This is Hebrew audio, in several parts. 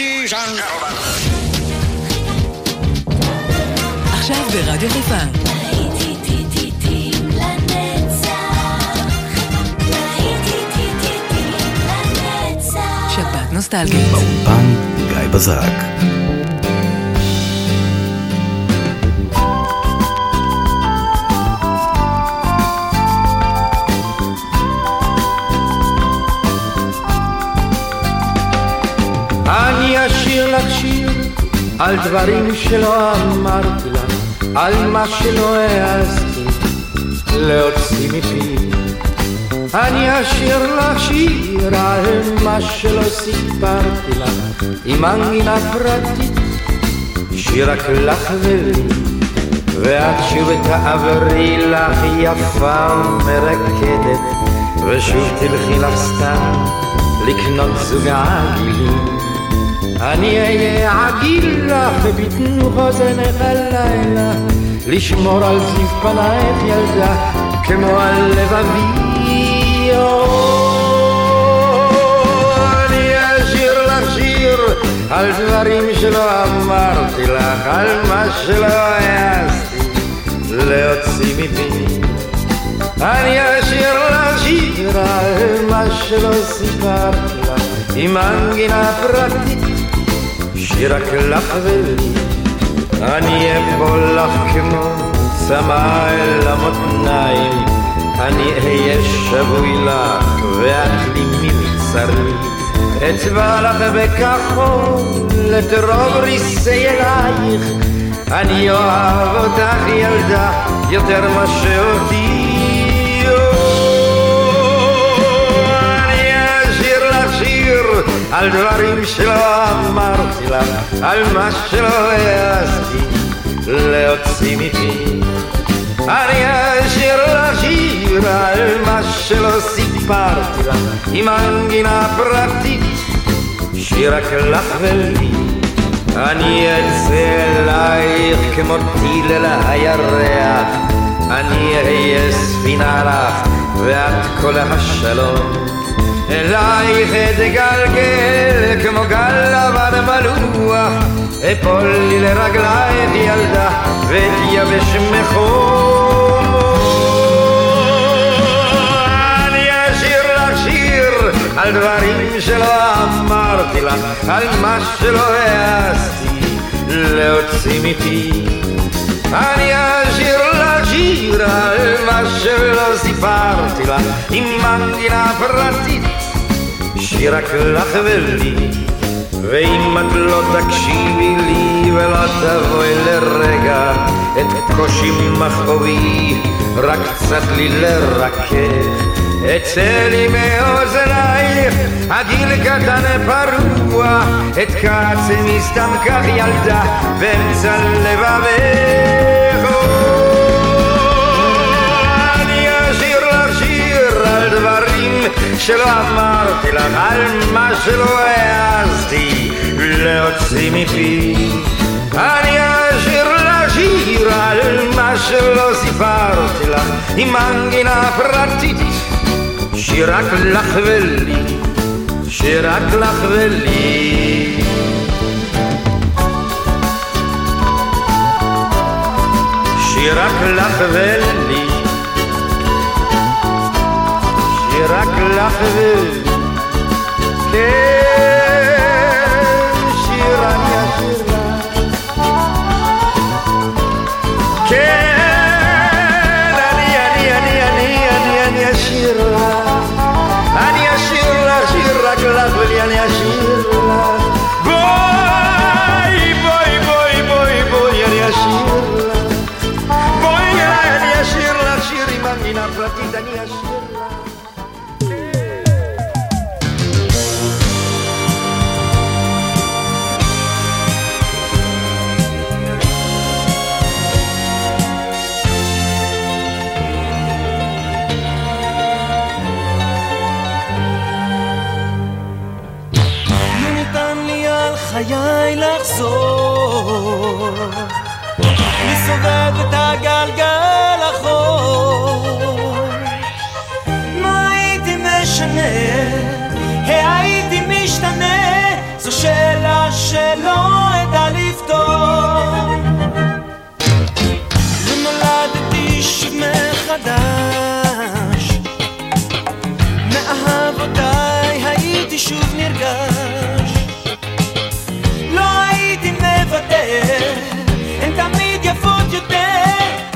Ladies and gentlemen. עכשיו ברדיו חיפה. שבת נוסטלגית. באולפן גיא בזק. לך שיר על דברים שלא אמרתי לך, על מה שלא העזתי להוציא מפי. אני אשיר לך שיר על מה שלא סיפרתי לך, עם מנגינה פרטית, שיר רק לך ולי. ואת שוב תעברי לך יפה ומרקדת, ושוב תלכי לך סתם לקנות זוג עגילים. אני אהיה עגיל לך בבטן חוזנך הלילה, לשמור על זיו פנייך ילדה, כמו על לבבי. אני אשיר לך שיר על דברים שלא אמרתי לך, על מה שלא העזתי להוציא מפי. אני אשיר לך שיר על מה שלא סיפרתי לך, עם מנגינה פרטית, שיר רק לך ולי. אני אפול לך כמו צמא אל המותניים, אני אהיה שבוי לך ואת לי מבצרי. אצבע לך בכחול את רוב ריסי אלייך, אני אוהב אותך ילדה יותר מאשר אותי. על דברים שלא אמרתי לך, על מה שלא העזתי להוציא מפי. אני אשיר לך שיר על מה שלא סיפרתי לך, עם מנגינה פרטית, שיר רק לך ולי. אני אצא אלייך כמו טיל אל הירח, אני אהיה ספינה לך ואת כל השלום. אלייך אתגלגל כמו גל לבן מלוח, אפול לי לרגלייך ילדה ותייבש מחום. אני אשיר לך שיר על דברים שלא אמרתי לך, על מה שלא העזתי להוציא מפי. אני אשיר לך שיר על מה שלא סיפרתי לך, עם מנגינה פרטית, שיר רק לך ולי. ואם את לא תקשיבי לי ולא תבואי לרגע את קושי מכאובי, רק קצת לי לרכך. אצא לי מאוזנייך, הגיל קטן פרוע, את כעצמי סתם כך ילדה, באמצע לבבך. שלא אמרתי לך, על מה שלא העזתי להוציא מפי. אני אשיר לך שיר על מה שלא סיפרתי לך, עם מנגינה פרטית. שיר רק לך ולי, שיר רק לך ולי. שיר רק לך ולי, שיר רק לך ולי.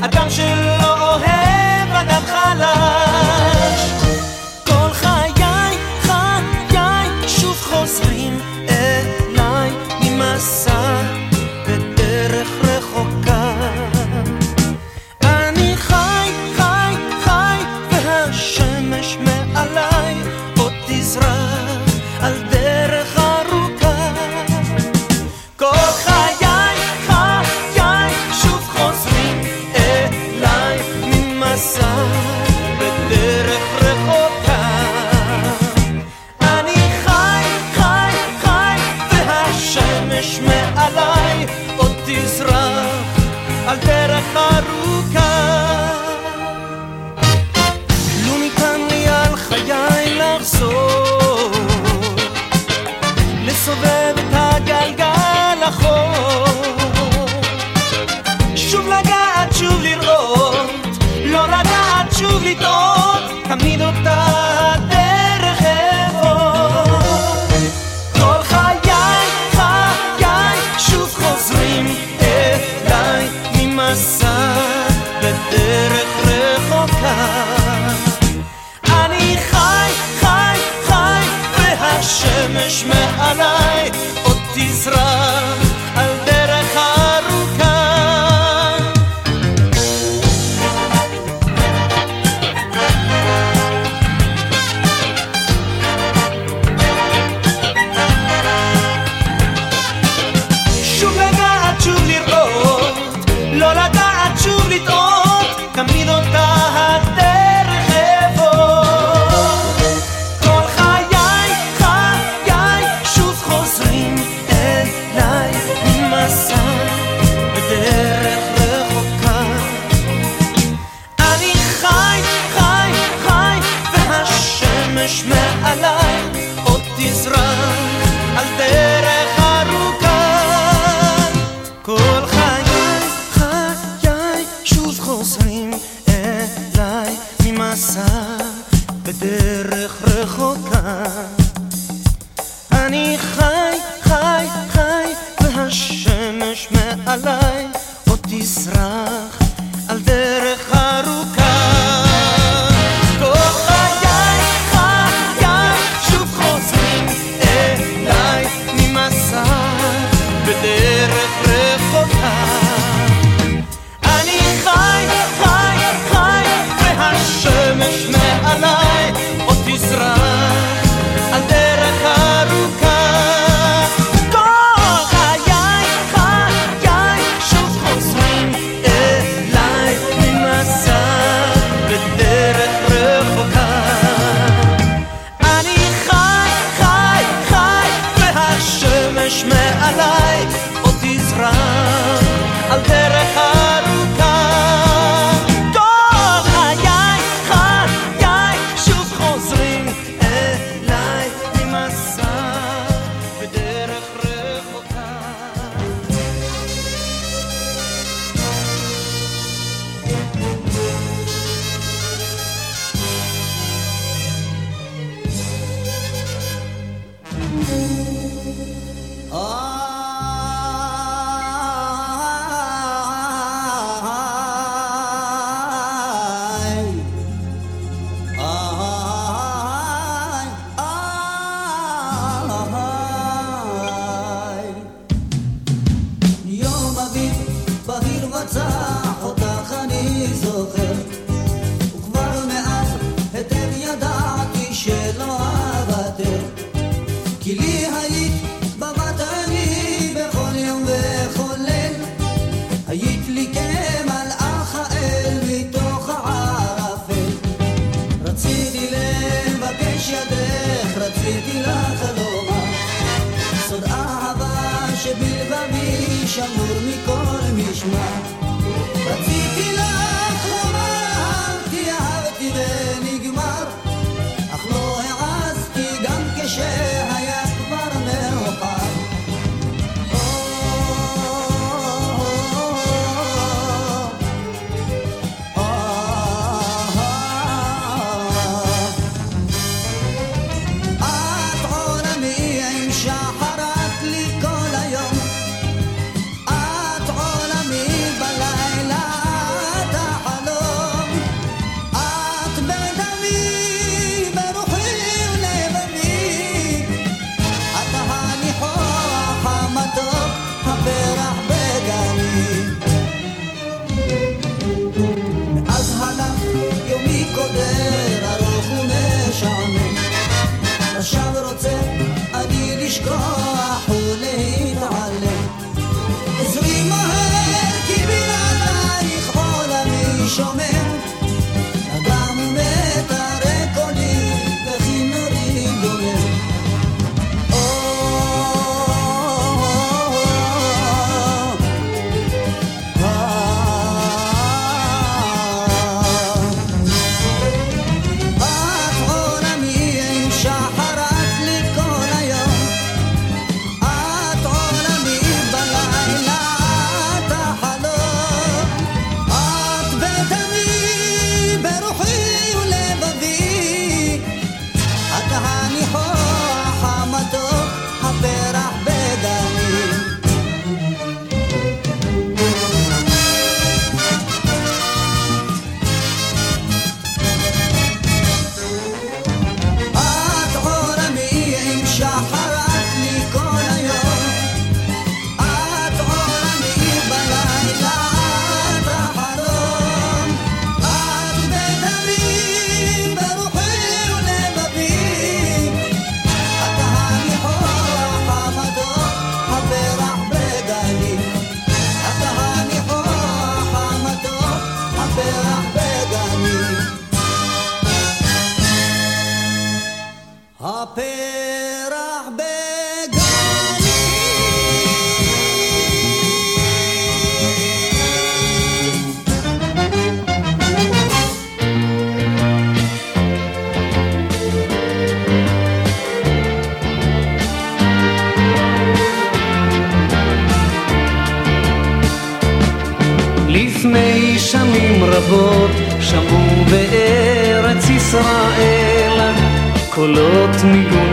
אדם שלא Juliet.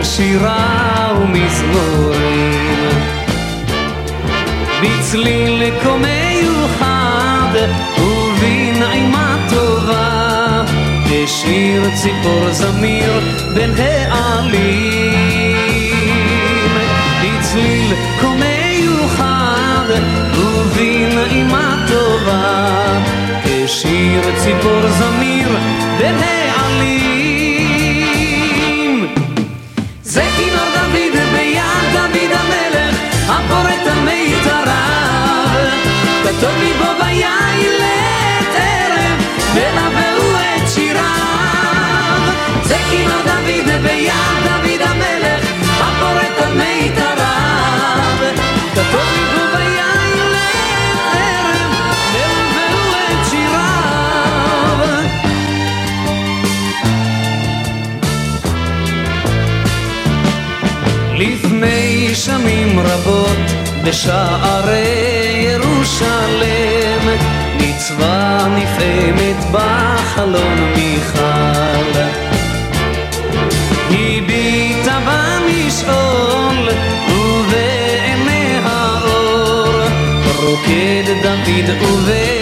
שירה ומזמורים. בצליל כה מיוחד ובנעימה טובה, השאיר ציפור זמיר בין העלים. בצליל כה מיוחד ובנעימה טובה, השאיר ציפור זמיר בין העלים. רבות בשערי ירושלם, מצווה נפעמת בחלום מיכל. הביטה במשעול, ובעיניה אור, רוקד דוד ובן...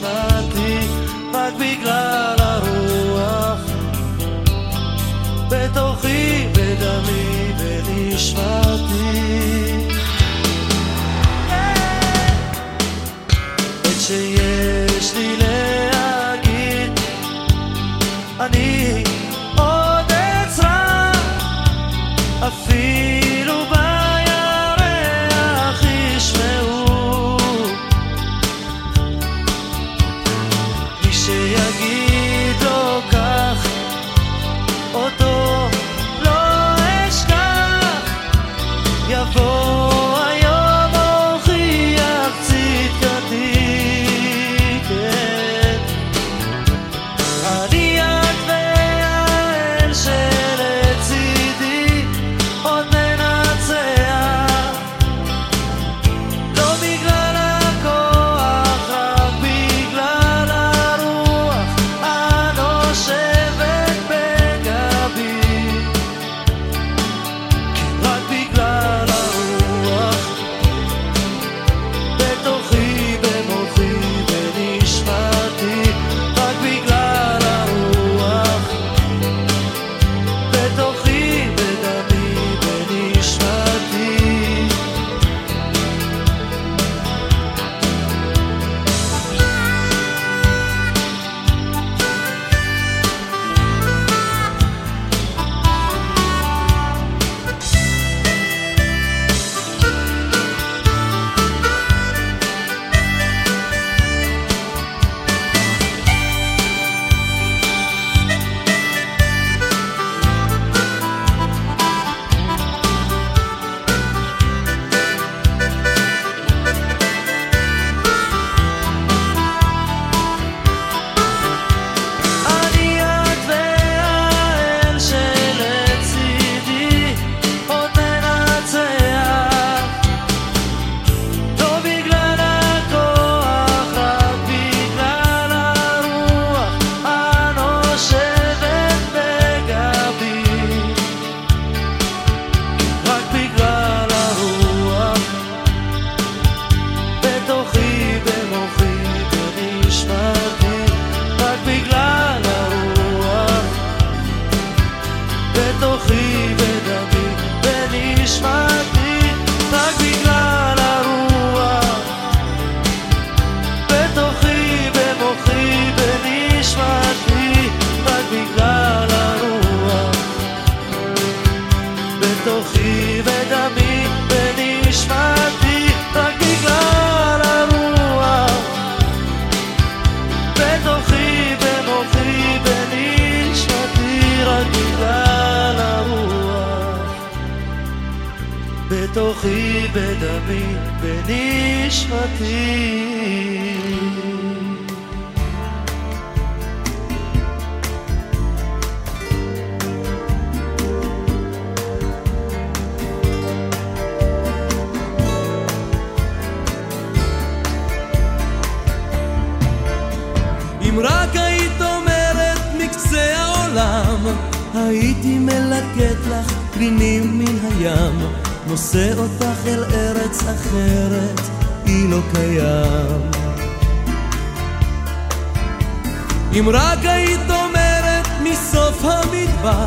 בנשמתי, רק בגלל הרוח. בתוכי, בדמי, בנשמתי. מלקט לך פנינים מן הים, נושא אותך אל ארץ אחרת, היא לא קיים. אם רק היית אומרת מסוף המדבר,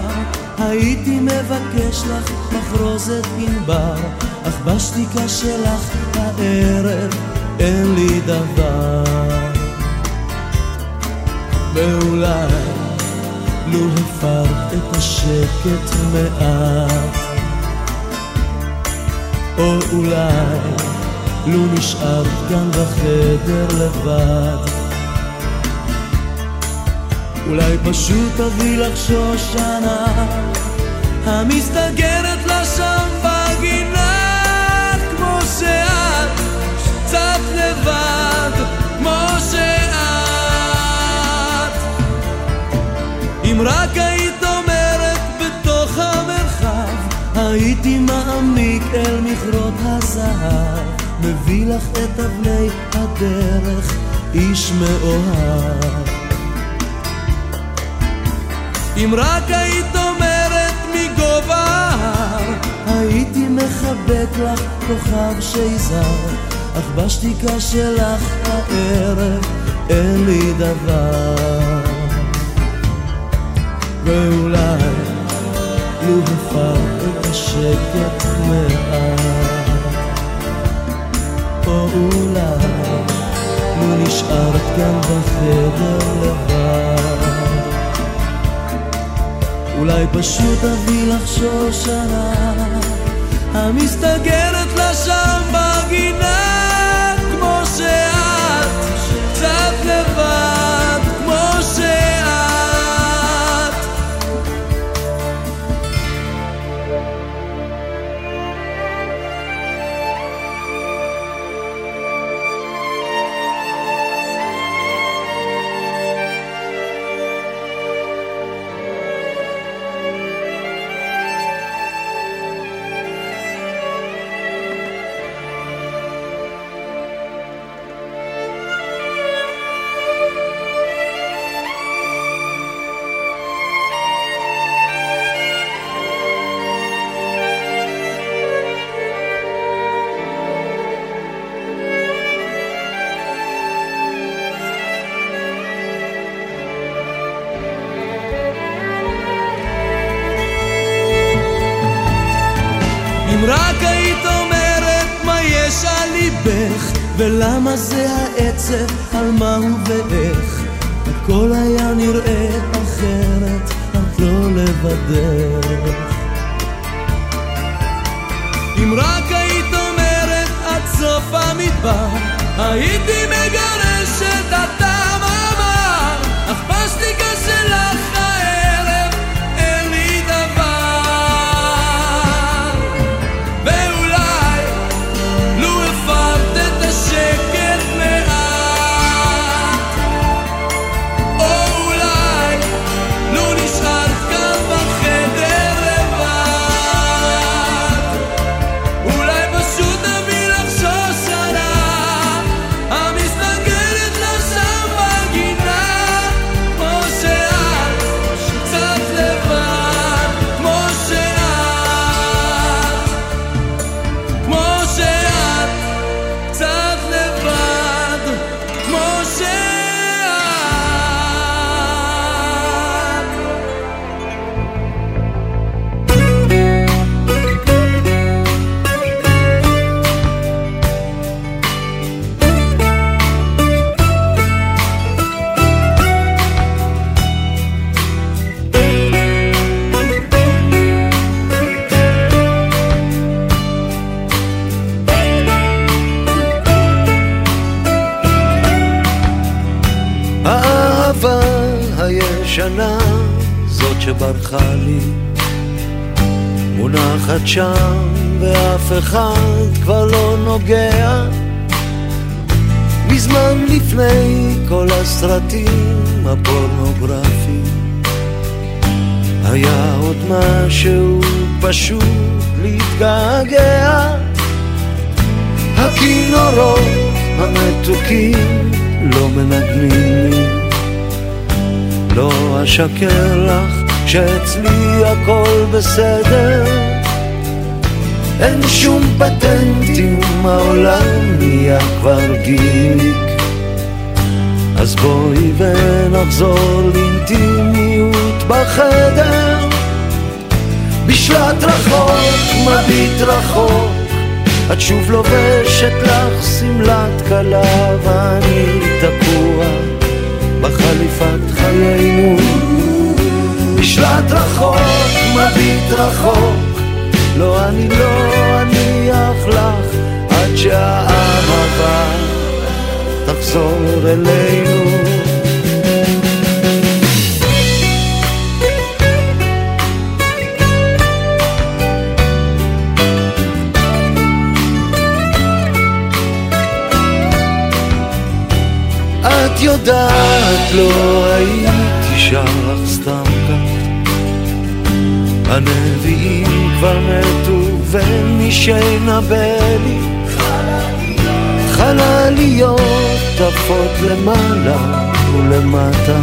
הייתי מבקש לך מחרוזת ענבר, אך בשתיקה שלך הערב אין לי דבר. ואולי לו הפרת את השקט מעט. או אולי לו נשארת כאן בחדר לבד. אולי פשוט תביא לך שושנה המסתגרת לה שם בגינה כמו שאת קצת לבד אם רק היית אומרת בתוך המרחב הייתי מעמיק אל מכרות הזהב מביא לך את אבני הדרך איש מאוהב אם רק היית אומרת מגובה ההר, הייתי מחבק לך כוכב שיזהר, אך בשתיקה שלך הערב אין לי דבר. ואולי לו הפר את השקט מעט, או אולי לו נשארת כאן בחדר לבד. אולי פשוט אביא לך שושנה המסתגרת לה שם בגינה ולמה זה העצב, על מה הוא ואיך? הכל היה נראה אחרת, את לא לבדך. אם רק היית אומרת עד סוף המדבר הייתי מגרש את הטעם המר אך בשתיקה שלך שאצלי הכל בסדר. אין שום פטנטים, העולם נהיה כבר גיק אז בואי ונחזור לאינטימיות בחדר. בשלט רחוק, מביט רחוק את שוב לובשת לך שמלת כלה ואני תקוע בחליפת חיינו בשלט רחוק, מביט רחוק לא, אני לא אניח לך עד שהאהבה תחזור אלינו יודעת, לא הייתי כך. הנביאים כבר מתו ואין מי שינבא לי. חלליות עפות למעלה ולמטה.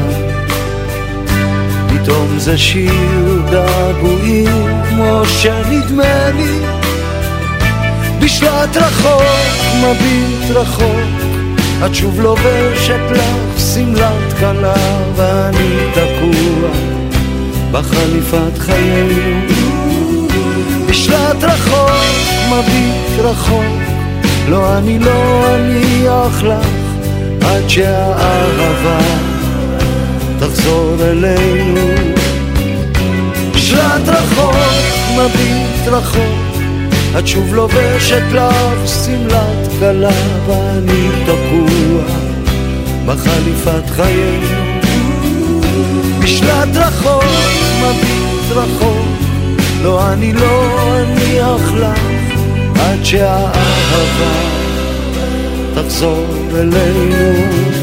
פתאום זה שיר געגועים כמו שנדמה לי. בשלט רחוק, מביט רחוק, את שוב לובשת לך שמלת כלה, ואני תקוע בחליפת חיינו. בשלט רחוק, מביט רחוק, לא אני לא אניח לך, עד שהאהבה תחזור אלינו. בשלט רחוק, מביט רחוק, את שוב לובשת לך שמלת כלה ואני תקוע בחליפת חיינו בשלט רחוק, מביט רחוק לא, אני לא אניח לך עד שהאהבה תחזור אלינו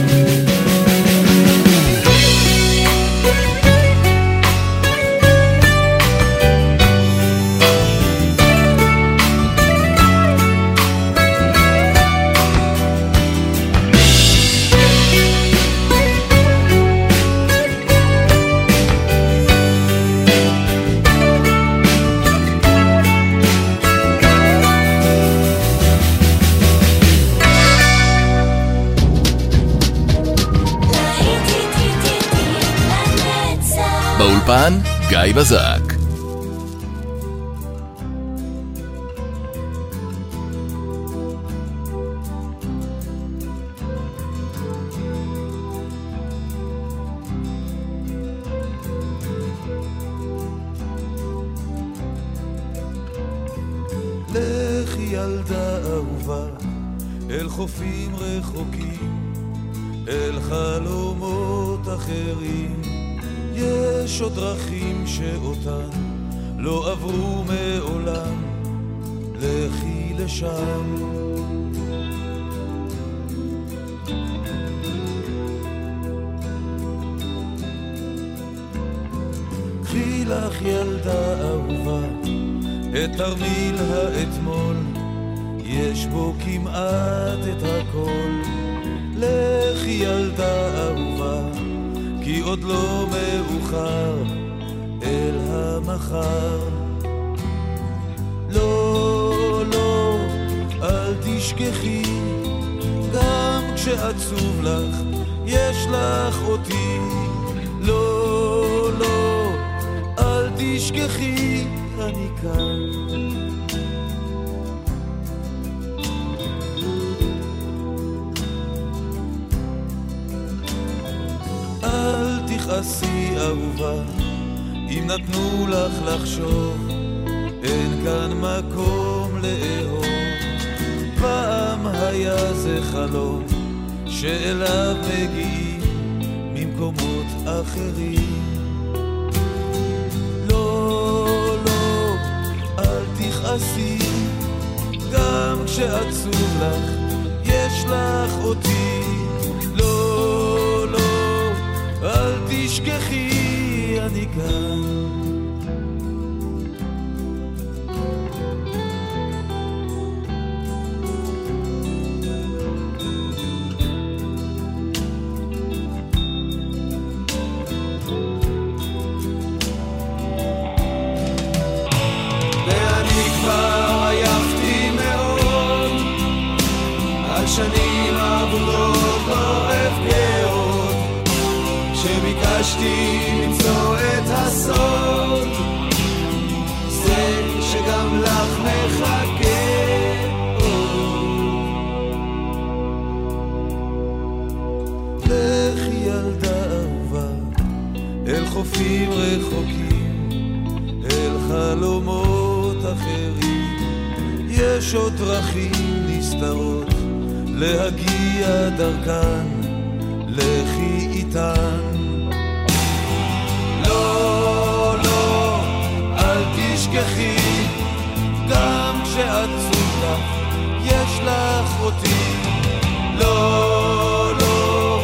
באולפן גיא בזק. את תרמיל האתמול, יש בו כמעט את הכל. לכי ילדה אהובה כי עוד לא מאוחר אל המחר. לא, לא, אל תשכחי, גם כשעצוב לך, יש לך אותי. לא, לא, אל תשכחי, אני כאן. תכעסי אהובה, אם נתנו לך לחשוב, אין כאן מקום לאהוב. פעם היה זה חלום, שאליו מגיעים ממקומות אחרים. תכעסי, גם כשעצוב לך, יש לך אותי. אל תשכחי, אני כאן. שביקשתי למצוא את הסוד. זה שגם לך מחכה. לכי ילדה אהובה אל חופים רחוקים אל חלומות אחרים. יש עוד דרכים נסתרות להגיע דרכן. לכי איתן תשכחי, גם כשעצוב לך, יש לך אותי. לא, לא,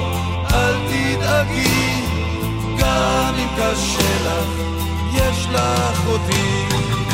אל תדאגי, גם אם קשה לך, יש לך אותי.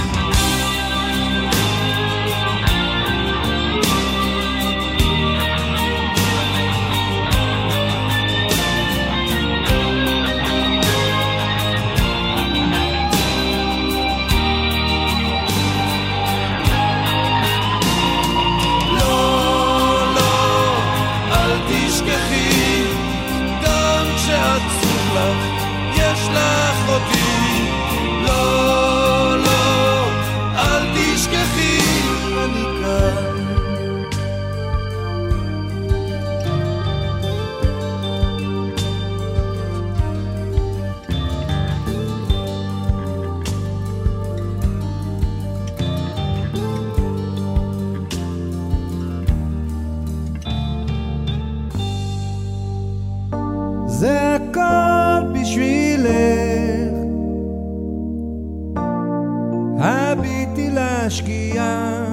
הביטי לשקיעה,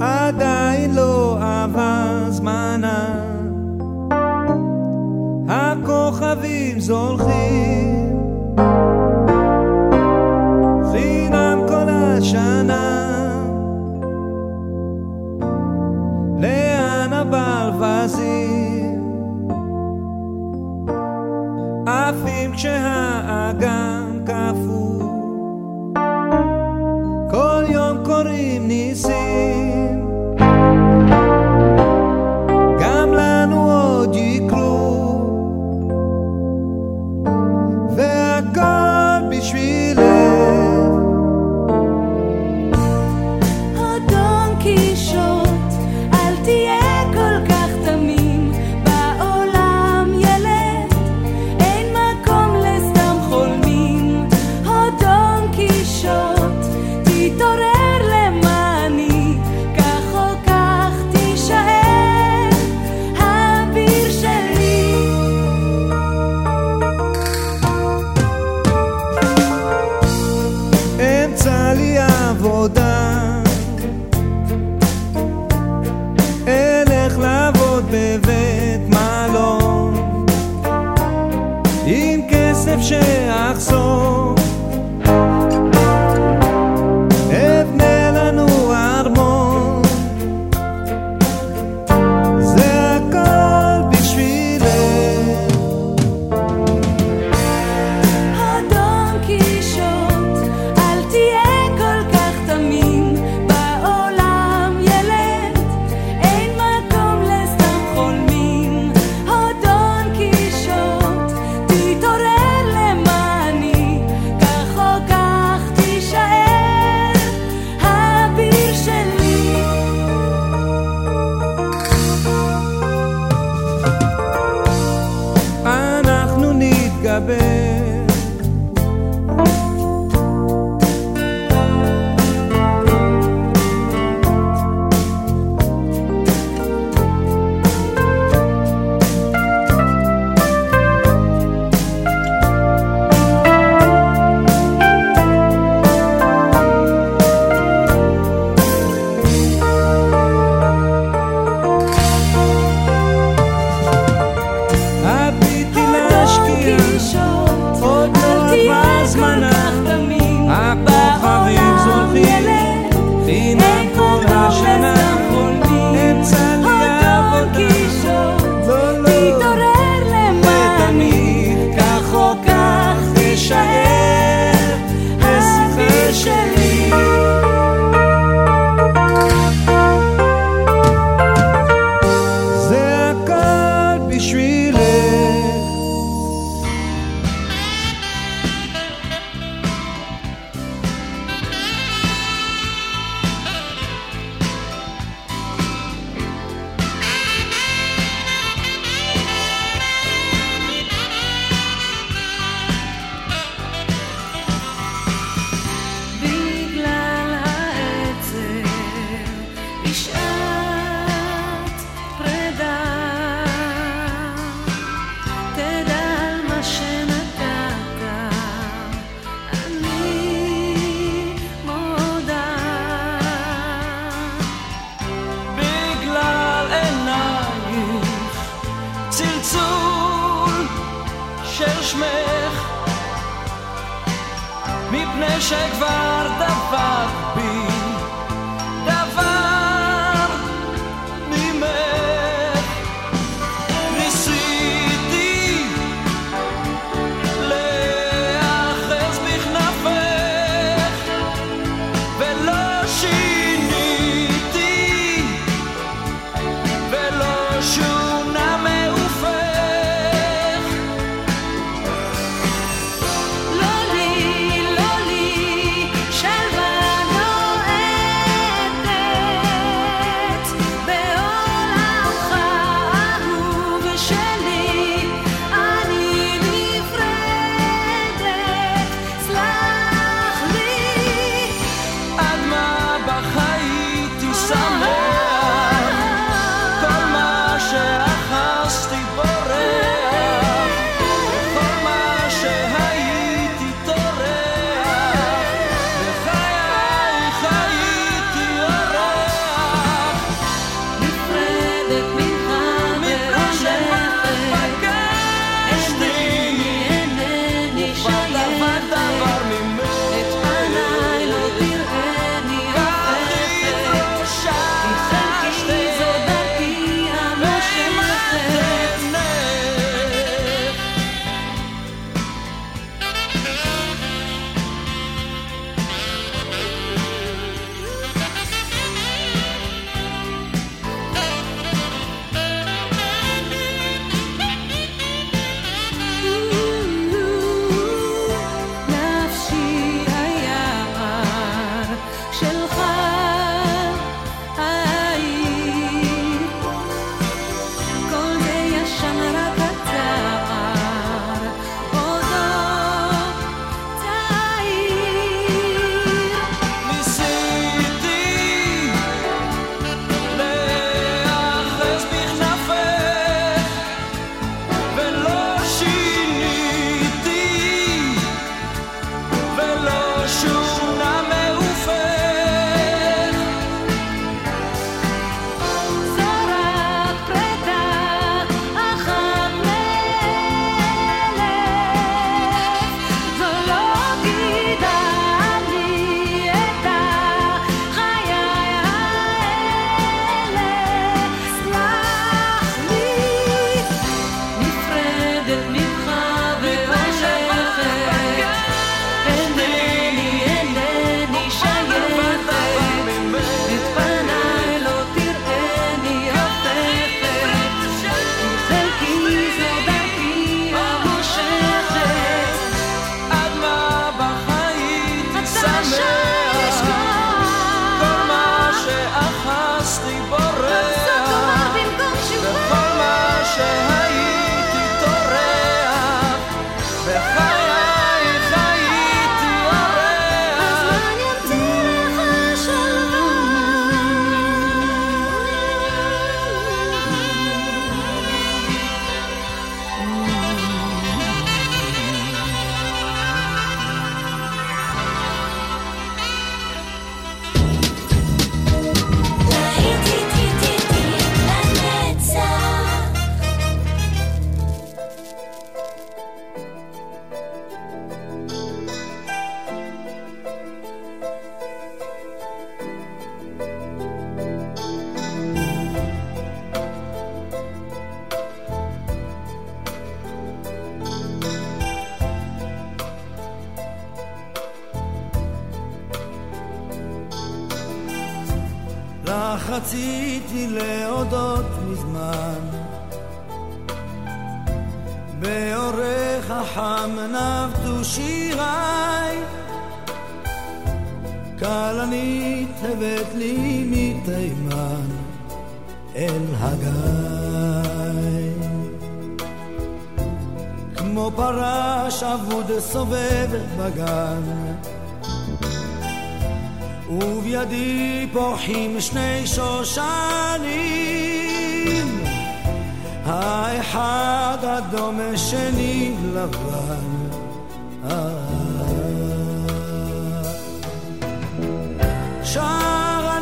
עדיין לא עבר זמנה. הכוכבים זולחים,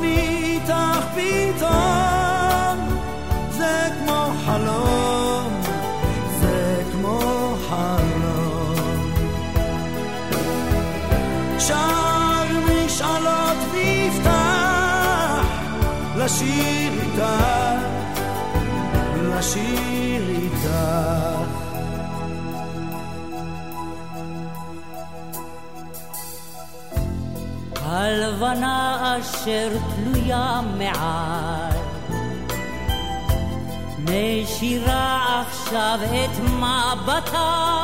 אני איתך פתאום. זה כמו חלום זה כמו חלום. שר משאלות נפתח לשיר איתך לשיר הלבנה אשר תלויה מעל. משירה עכשיו את מבטה.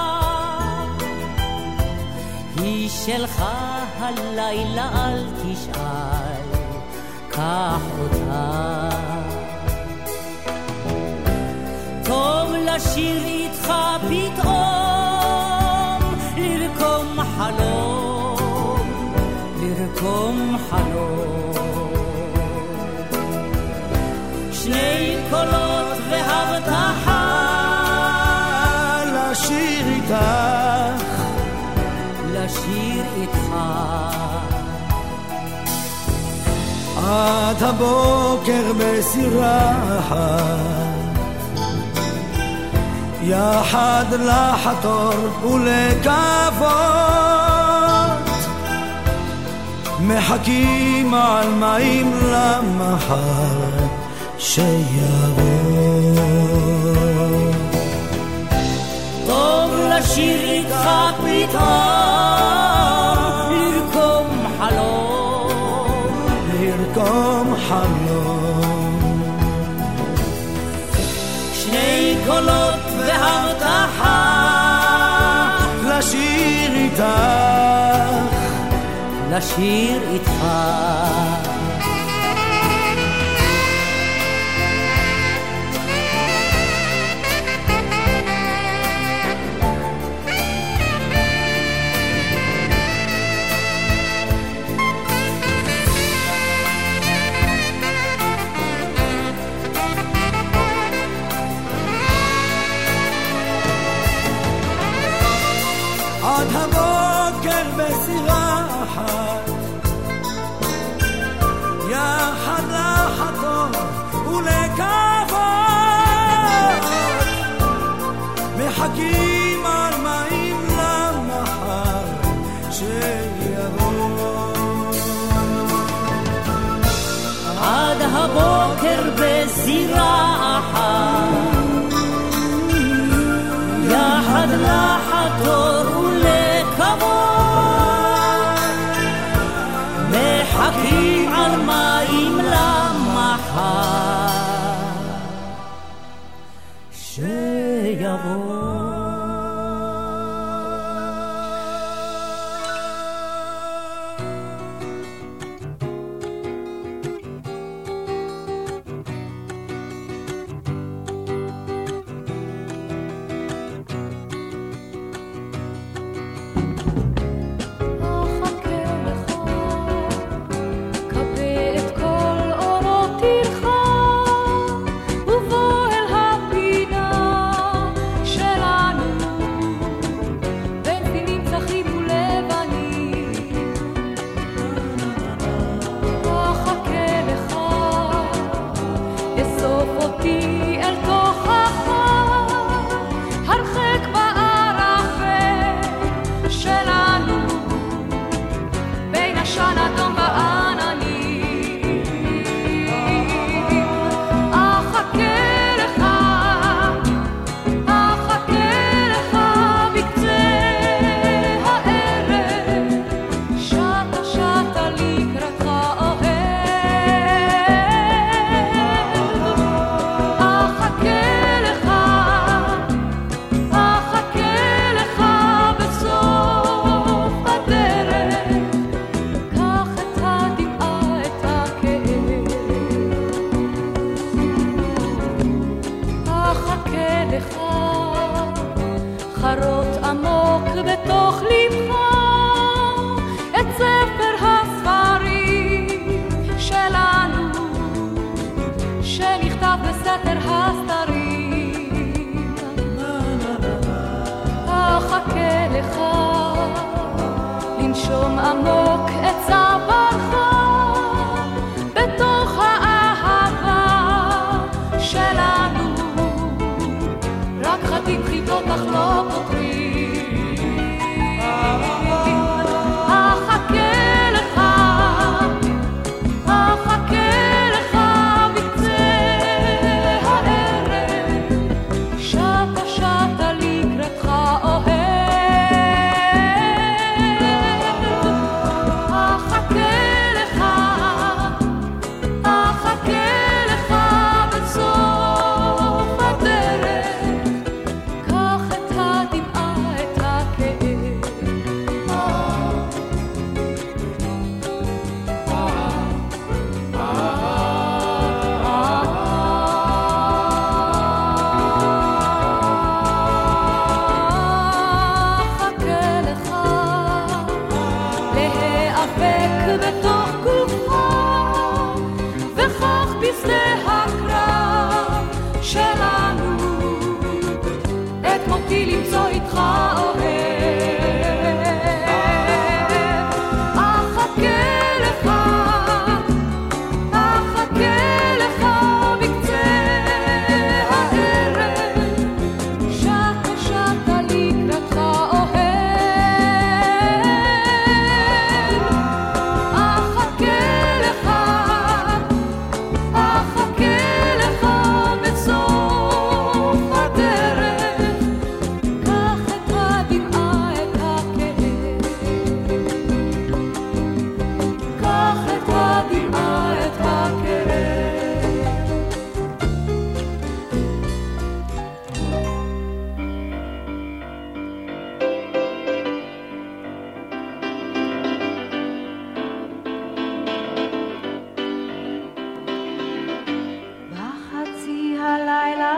היא שלך הלילה אל תשאל קח אותה. טוב לשיר איתך פתאום לרקום חלום לרקום חלום. שני קולות והבטחה לשיר איתך לשיר איתך. עד הבוקר בסירה יחד לחתור ולקוות מחכים על מים למחר שיבוא טוב לשיר איתך פתאום לרקום חלום. לרקום חלום. שני קולות והבטחה לשיר איתך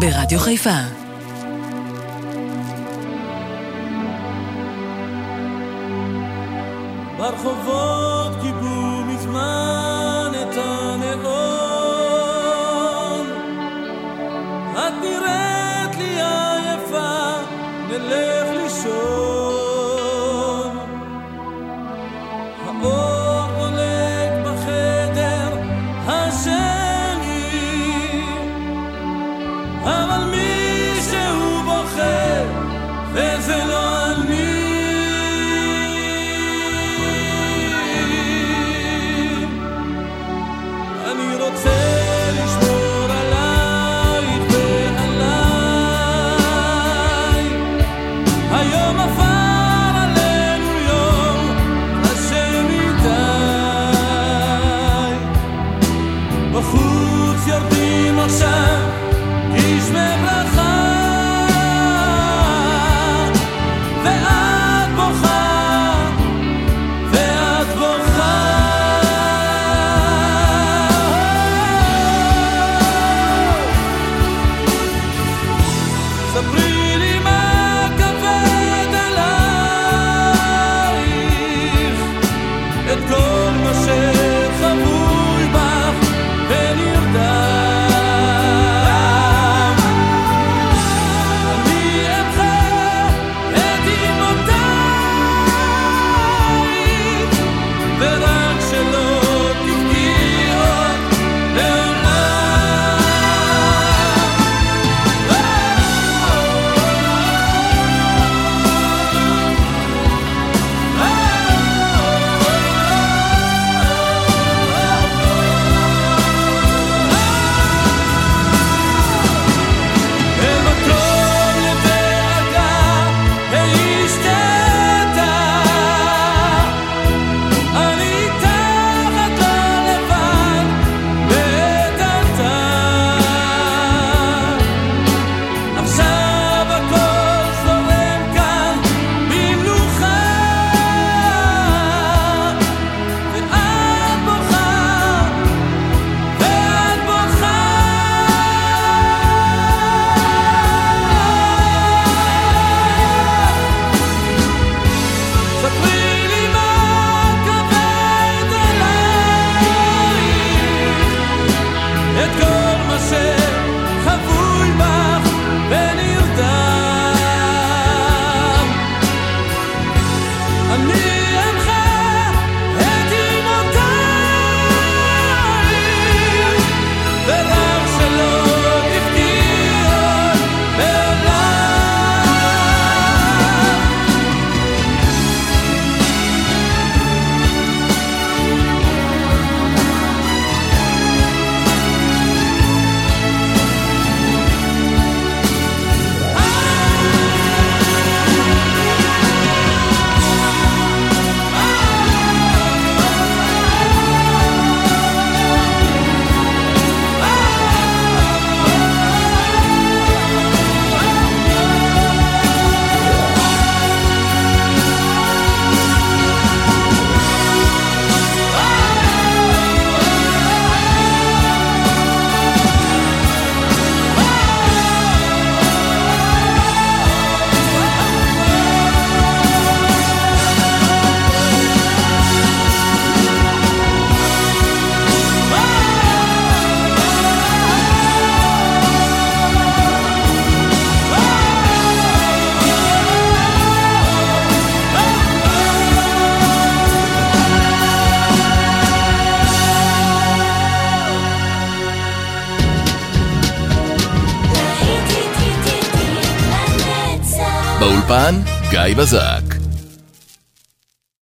ברדיו חיפה.